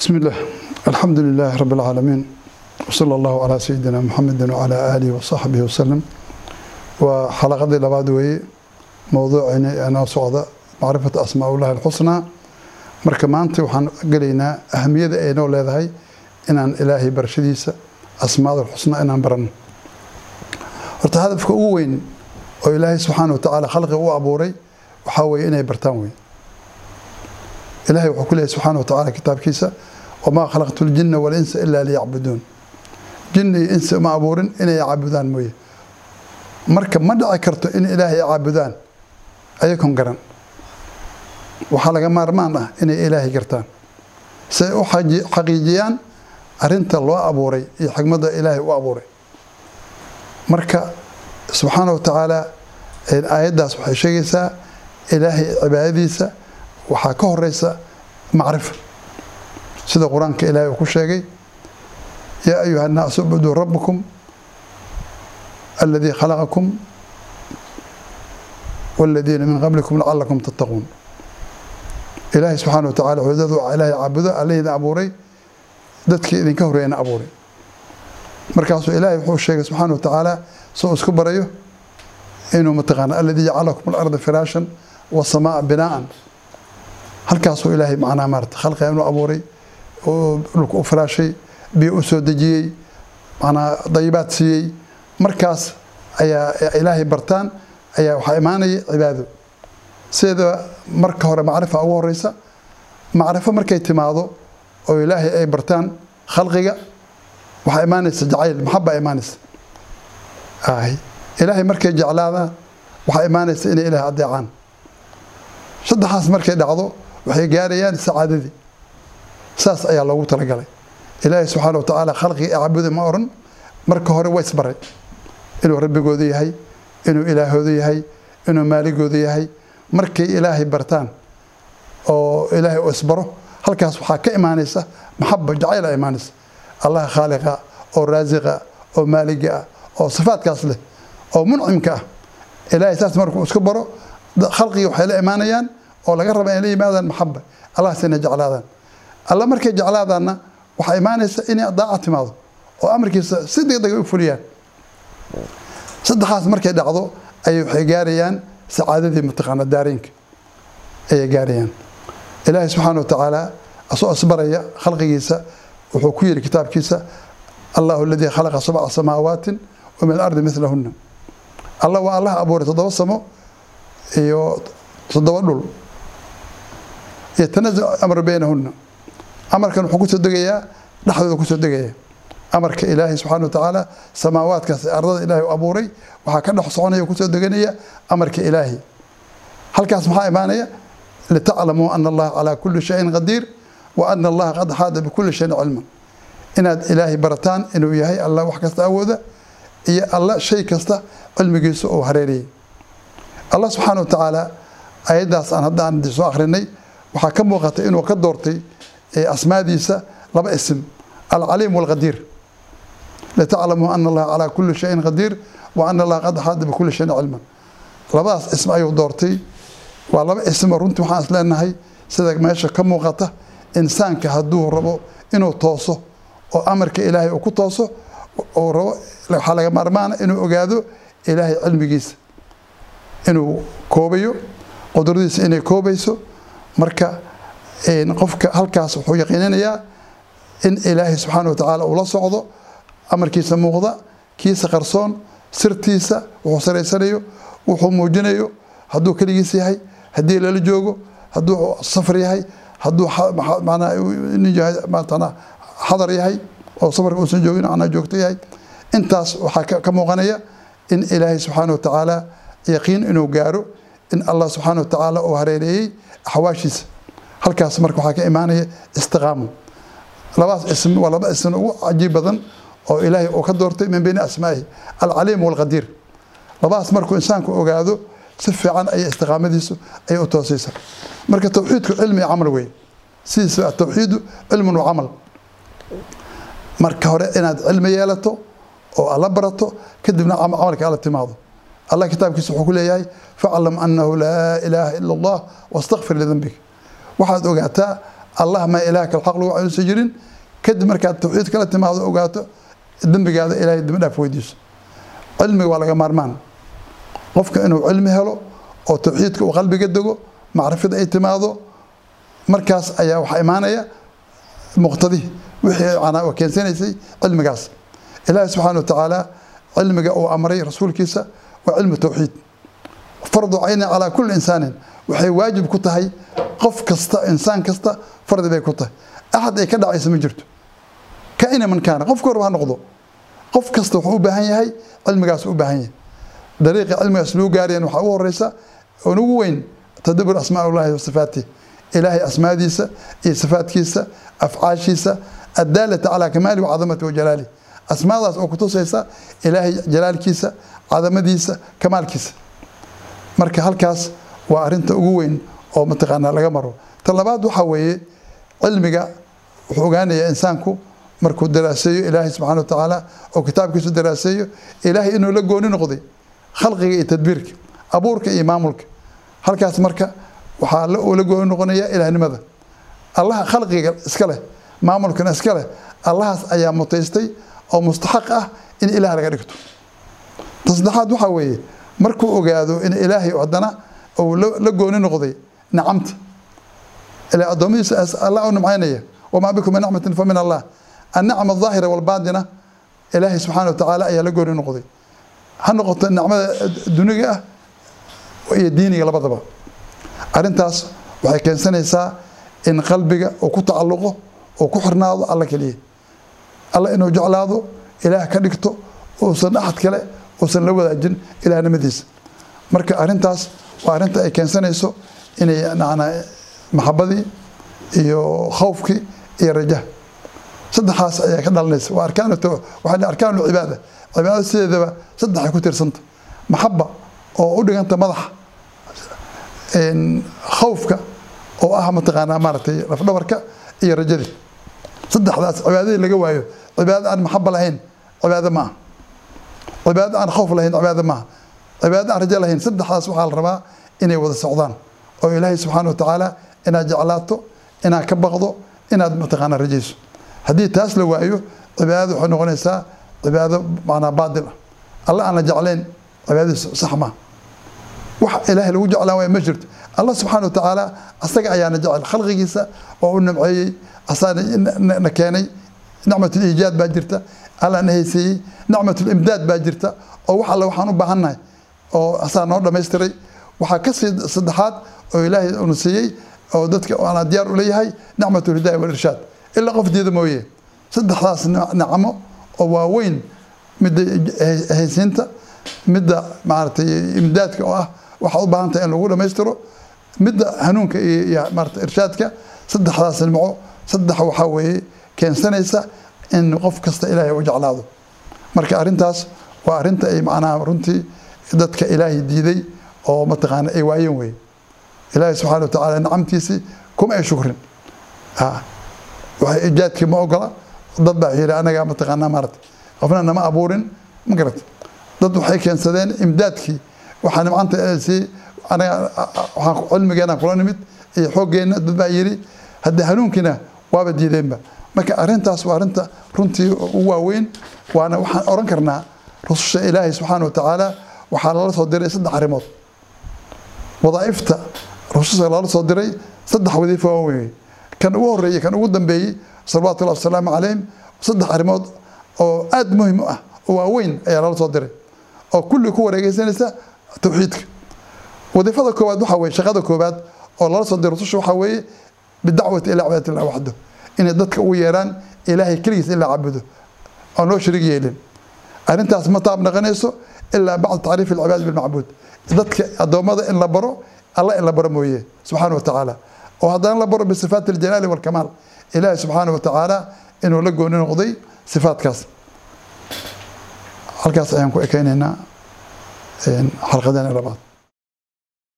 بسم الله الحمد لله رب العالمين وصلى الله على سيدنا محمد وعلى آله وصحبه وسلم وحلقة لبعد وي موضوع أنا صعدة معرفة أسماء الله الحسنى marka maanta waxaan gelaynaa ahamiyada ay noo leedahay inaan ilaahay barashadiisa asmaada xusna inaan baranno horta hadafka ugu weyn oo ilaahay subxaana watacaala khalqiga u abuuray waxaa weeye inay bartaan wey ilahay wuxuu ku leeyahy subxaana watacaala kitaabkiisa wamaa khalaqtu ljinna walinsa ilaa liyacbuduun jinni iyo insi uma abuurin inay caabudaan mooye. Marka ma dhici karto in ilaahay caabudaan ayagoon garan. Waxaa laga maarmaan ah inay ilaahay gartaan. Si ay u xaqiijiyaan arinta loo abuuray iyo xigmadda ilaahay u abuuray. Marka subxaana watacaala aayaddaas waxay sheegaysaa ilaahay cibaadadiisa waxaa ka horeysa macrifa sida qur'aanka ilaahay uu ku sheegay yaa ayuha naasu ubuduu rabakum aladii khalaqakum waladiina min qablikum lacalakum tattaquun ilaahay subxaana wa tacala dad ah, ilaahay caabudo allehidin abuuray dadkii idinka horeeyana abuuray. Markaasuu ilaahay wuxuu sheegay subxaana wa tacaala soo isku barayo inuu mataqaana aladii jacalakum alarda firaashan wasamaaa binaa'an halkaasuu ilaahay macnaa maarata khalqiga inuu abuuray oo dhulka u firaashay biyo u soo dejiyey macnaa dayibaad siiyey markaas ayaa ilaahay bartaan ayaa waxaa imaanaya cibaado. Sideedaba marka hore macrifa ugu horeysa macrifo markay timaado oo ilaahay ay bartaan khalqiga waxaa imaanaysa jacayl maxaba imaanaysa. Ilaahay markay jeclaadaan waxaa imaanaysa inay ilaahay adeecaan saddexaas markay dhacdo waxay gaarayaan sacaadadii. Saas ayaa loogu talagalay. Ilaahay subxaana wa tacaala khalqiga caabuda ma oran marka hore waa isbaray. Inuu rabbigooda yahay inuu ilaahooda yahay inuu maaligooda yahay markay ilaahay bartaan oo ilaahay u isbaro halkaas waxaa ka imaanaysa maxaba jacayla imaanaysa allah khaaliqa oo raasiqa oo maaliga ah oo sifaadkaas leh oo muncimka ah. Ilaahay saas markuu isku baro khalqigii waxay la imaanayaan oo laga raba inay yimaadaan maxaba allahas inay jeclaadaan. Alla markay jeclaadaanna waxaa imaanaysa inay daaca timaado oo amarkiisa si degdega u fuliyaan. Saddexaas markay dhacdo ayay waxay gaarayaan sacaadadii mataqaana daareenka. Ayay gaarayaan. Ilaahay subxaana wa tacaala asoo isbaraya khalqigiisa wuxuu ku yidhi kitaabkiisa allahu aladii khalaqa sabca samaawaatin wa alardi milahuna alla waa allah abuuray toddoba samo iyo toddoba dhul yatanazal amru baynahuna amarkan wuxuu ku soo degayaa dhexdooda ku soo degaya amarka ilaahay subxana wa tacaala samaawaadkaas ardada ilaahay u abuuray waxaa ka dhex soconaya ku soo deganaya amarka ilaahay halkaas maxaa imaanaya litaclamuu ana allaha calaa kuli shayin qadiir wa ana allaha qad xaada bikuli shayin cilman inaad ilaahay barataan inuu yahay alla wax kasta awooda iyo alla shay kasta cilmigiisa uu hareeriyey allah subxaana wa tacaala ayaddaas aan hadda aan soo akrinay waxaa ka muuqatay inuu ka doortay asmaadiisa laba isim alcaliim walqadiir. Litaclamuu ana allaha calaa kuli shayin qadiir wa ana allaha qad xaada bikuli shayin cilman. Labadaas ism ayuu doortay. Waa laba ismo runtii waxaan is sida meesha ka muuqata insaanka hadduu rabo inuu tooso oo amarka ilaahay uu ku tooso uu rabo waxaa laga maarmaana inuu ogaado ilaahay cilmigiisa. Inuu koobayo qudradiisa inay koobayso marka qofka halkaas wuxuu yaqiininayaa in ilaahay subxaana wa tacaala uu la socdo amarkiisa muuqda kiisa qarsoon sirtiisa wuxuu saraysanayo wuxuu muujinayo hadduu keligiis yahay haddii lala joogo hadduu safar yahay hadduu xadar yahay oo safarka uusan joogin anaa joogto yahay intaas waxaa ka muuqanaya in ilaahay subxaana wa tacaala yaqiin inuu gaaro in allah subxaana wa tacaala uu hareereeyey axwaashiisa halkaas marka waxaa ka imaanaya istiqaamo labadaas ism waa laba ism ugu cajiib badan oo ilaahay uu ka doortay min bayni asmaa'ihi alcaliim walqadiir labadaas markuu insaanku ogaado si fiican ayay istiqaamadiisu ayay u toosaysa marka towxiidku cilmi camal wey sidiisa atowxiidu cilmun wa camal marka hore inaad cilmi yeelato oo alla barato kadibna camalka alla timaado allah kitaabkiisa wuxuu ku leeyahay faclam annahu laa ilaaha ila allah wastakfir lidambik waxaad ogaataa allah maa ilaah kal xaq lagu caabudusan jirin. Kadib markaad tawxiid kala timaado ogaato dembigaada ilaahay dembi weydiiso. Cilmiga waa laga maarmaan. Qofka inuu cilmi helo oo tawxiidka uu qalbiga dego macrifada ay timaado markaas ayaa waxaa imaanaya muqtadi wixii keensanaysay cilmigaas. Ilaahi subxaana wa tacaala cilmiga uu amray rasuulkiisa waa cilmu tawxiid. Fardu caynin calaa kulli insaanin waxay waajib ku tahay qof kasta insaan kasta fardi bay ku tahay. Axad ay ka dhacaysa ma jirto. Kaina man kaana qofka horba ha noqdo. Qof kasta wuxuu u baahan yahay cilmigaas u baahan yahay. Dariiqa cilmigaas loo gaarayan waxaa ugu horeysa oon weyn tadabur asmaa ullahi ilaahay asmaadiisa iyo sifaatkiisa afcaashiisa addaalata calaa kamaali wacadamati wa asmaadaas oo kutusaysa ilaahay jalaalkiisa cadamadiisa kamaalkiisa marka halkaas waa arinta ugu weyn oo mataqaanaa laga maro. Ta labaad waxaa weeye cilmiga wuxuu ogaanayaa insaanku markuu daraaseeyo ilaahay subxana wa tacaala oo kitaabkiisu daraaseeyo ilaahay inuu la gooni noqday khalqiga iyo tadbiirka abuurka iyo maamulka. Halkaas marka waxaa la gooni noqonaya ilaahnimada. Allaha khalqiga iska leh maamulkana iska leh allahaas ayaa mutaystay oo mustaxaq ah in ilaah laga dhigto ta saddexaad waxaa weeye markuu ogaado in ilaahay haddana uu la gooni noqday nacamta. Ilaa addoommadiisa allah u nimcaynaya wamaa bikum min nicmatin fa allah. Annacma aldaahira walbaadina ilaahay subxaana wa tacaala ayaa la gooni noqday. Ha noqoto nicmada duniga ah iyo diiniga labadaba. Arrintaas waxay keensanaysaa in qalbiga uu ku tacalluqo uu ku xirnaado alla keliya. Alla inuu jeclaado ilaah ka dhigto uusan axad kale uusan la wadaajin ilaahnimadiisa. Marka arrintaas waa arrinta ay keensanayso inay maxabadii iyo khawfkii iyo rajaha. Saddexaas ayaa ka dhalanaysa. Waa arkaan waxaa arkaan cibaada. Cibaadada sideedaba saddex ay ku tirsanta maxaba oo u dhiganta madaxa khawfka oo ah mataqaanaa maaragtay lafdhabarka iyo rajadii. Saddexdaas cibaadadii laga waayo. Cibaado aan maxaba lahayn cibaado ma aha cibaado aan khawf lahayn cibaado maaha cibaado aan rajo lahayn saddexdaas waxaa la rabaa inay wada socdaan. Oo ilaahay subxaana wa tacaala inaad jeclaato inaad ka baqdo inaad mataqaanaa rajayso. Haddii taas la waayo cibaadada waxay noqonaysaa cibaado macnaa baadil ah. Alla aan la jeclayn cibaadadiisa sax maaha wax ilaahay lagu jeclaan waaya ma jirto. Allah subxaana wa tacaala asaga ayaana jecel khalqigiisa oo u nimceeyey asaana na keenay. Nicmatul iijaad baa jirta alla na hayseeyey nicmatul imdaad baa jirta oo wax alle waxaan u baahannahay oo asaa noo dhammaystiray. Waxaa ka sii saddexaad oo ilaahay una siiyey oo dadka ana diyaar u leeyahay nicmatul hidaaya walirshaad ilaa qof diida mooye. Saddexdaas nicmo oo waaweyn midda haysiinta midda maaragtay imdaadka oo ah waxaad u baahan tahay in lagu dhammaystiro. Midda hanuunka iyo maarata irshaadka saddexdaas nimco saddex waxaa weeye keensanaysa in qof kasta ilaahay u jeclaado. Marka arrintaas waa arrinta ay macnaha runtii dadka ilaahay diiday oo mataqaana ay waayeen weye ilaahay subxana wa tacaala nicamtiisii kuma ay shukrin. Waxay ijaadkii ma ogola dad baa yidhi anagaa mataqaanaa maarata qofna nama abuurin ma garata dad waxay keensadeen imdaadkii waxaa nimcanta sii anaga waxaan cilmigeena kula nimid iyo xooggeena dad baa yidhi haddii hanuunkiina waaba diideenba marka arrintaas waa arrinta runtii u waaweyn waana waxaan oran karnaa rususha ilaahay subxaana wa tacaala waxaa lala soo diray saddex arrimood. Wadaa'ifta rususha lala soo diray saddex wadiifo waaweyn kan ugu horeeyey kan ugu dambeeyey salawatullahi wasalaamu calayhim saddex arrimood oo aada muhiim u ah oo waaweyn ayaa lala soo diray. Oo kulli ku wareegeysanaysa tawxiidka. Wadiifada koowaad waxaa weye shaqada koowaad oo lala soo diray rususha waxaa weeye bidacwati ilaa cibaadati illah waxdo inay dadka ugu yeeraan ilaahay keligiis in la cabudo oon loo shariig yeelin. Arrintaas ma taab naqanayso ilaa bacda tacriif alcibaad bilmacbuud. Dadka addoommada in la baro alla in la baro mooye subxaana wa tacaala oo haddana la baro bisifaat aljalaali walkamaal. Ilaahi subxaana wa inuu la gooni noqday sifaatkaas. Halkaas ayaan ku ekeynaynaa xalqadeena labaad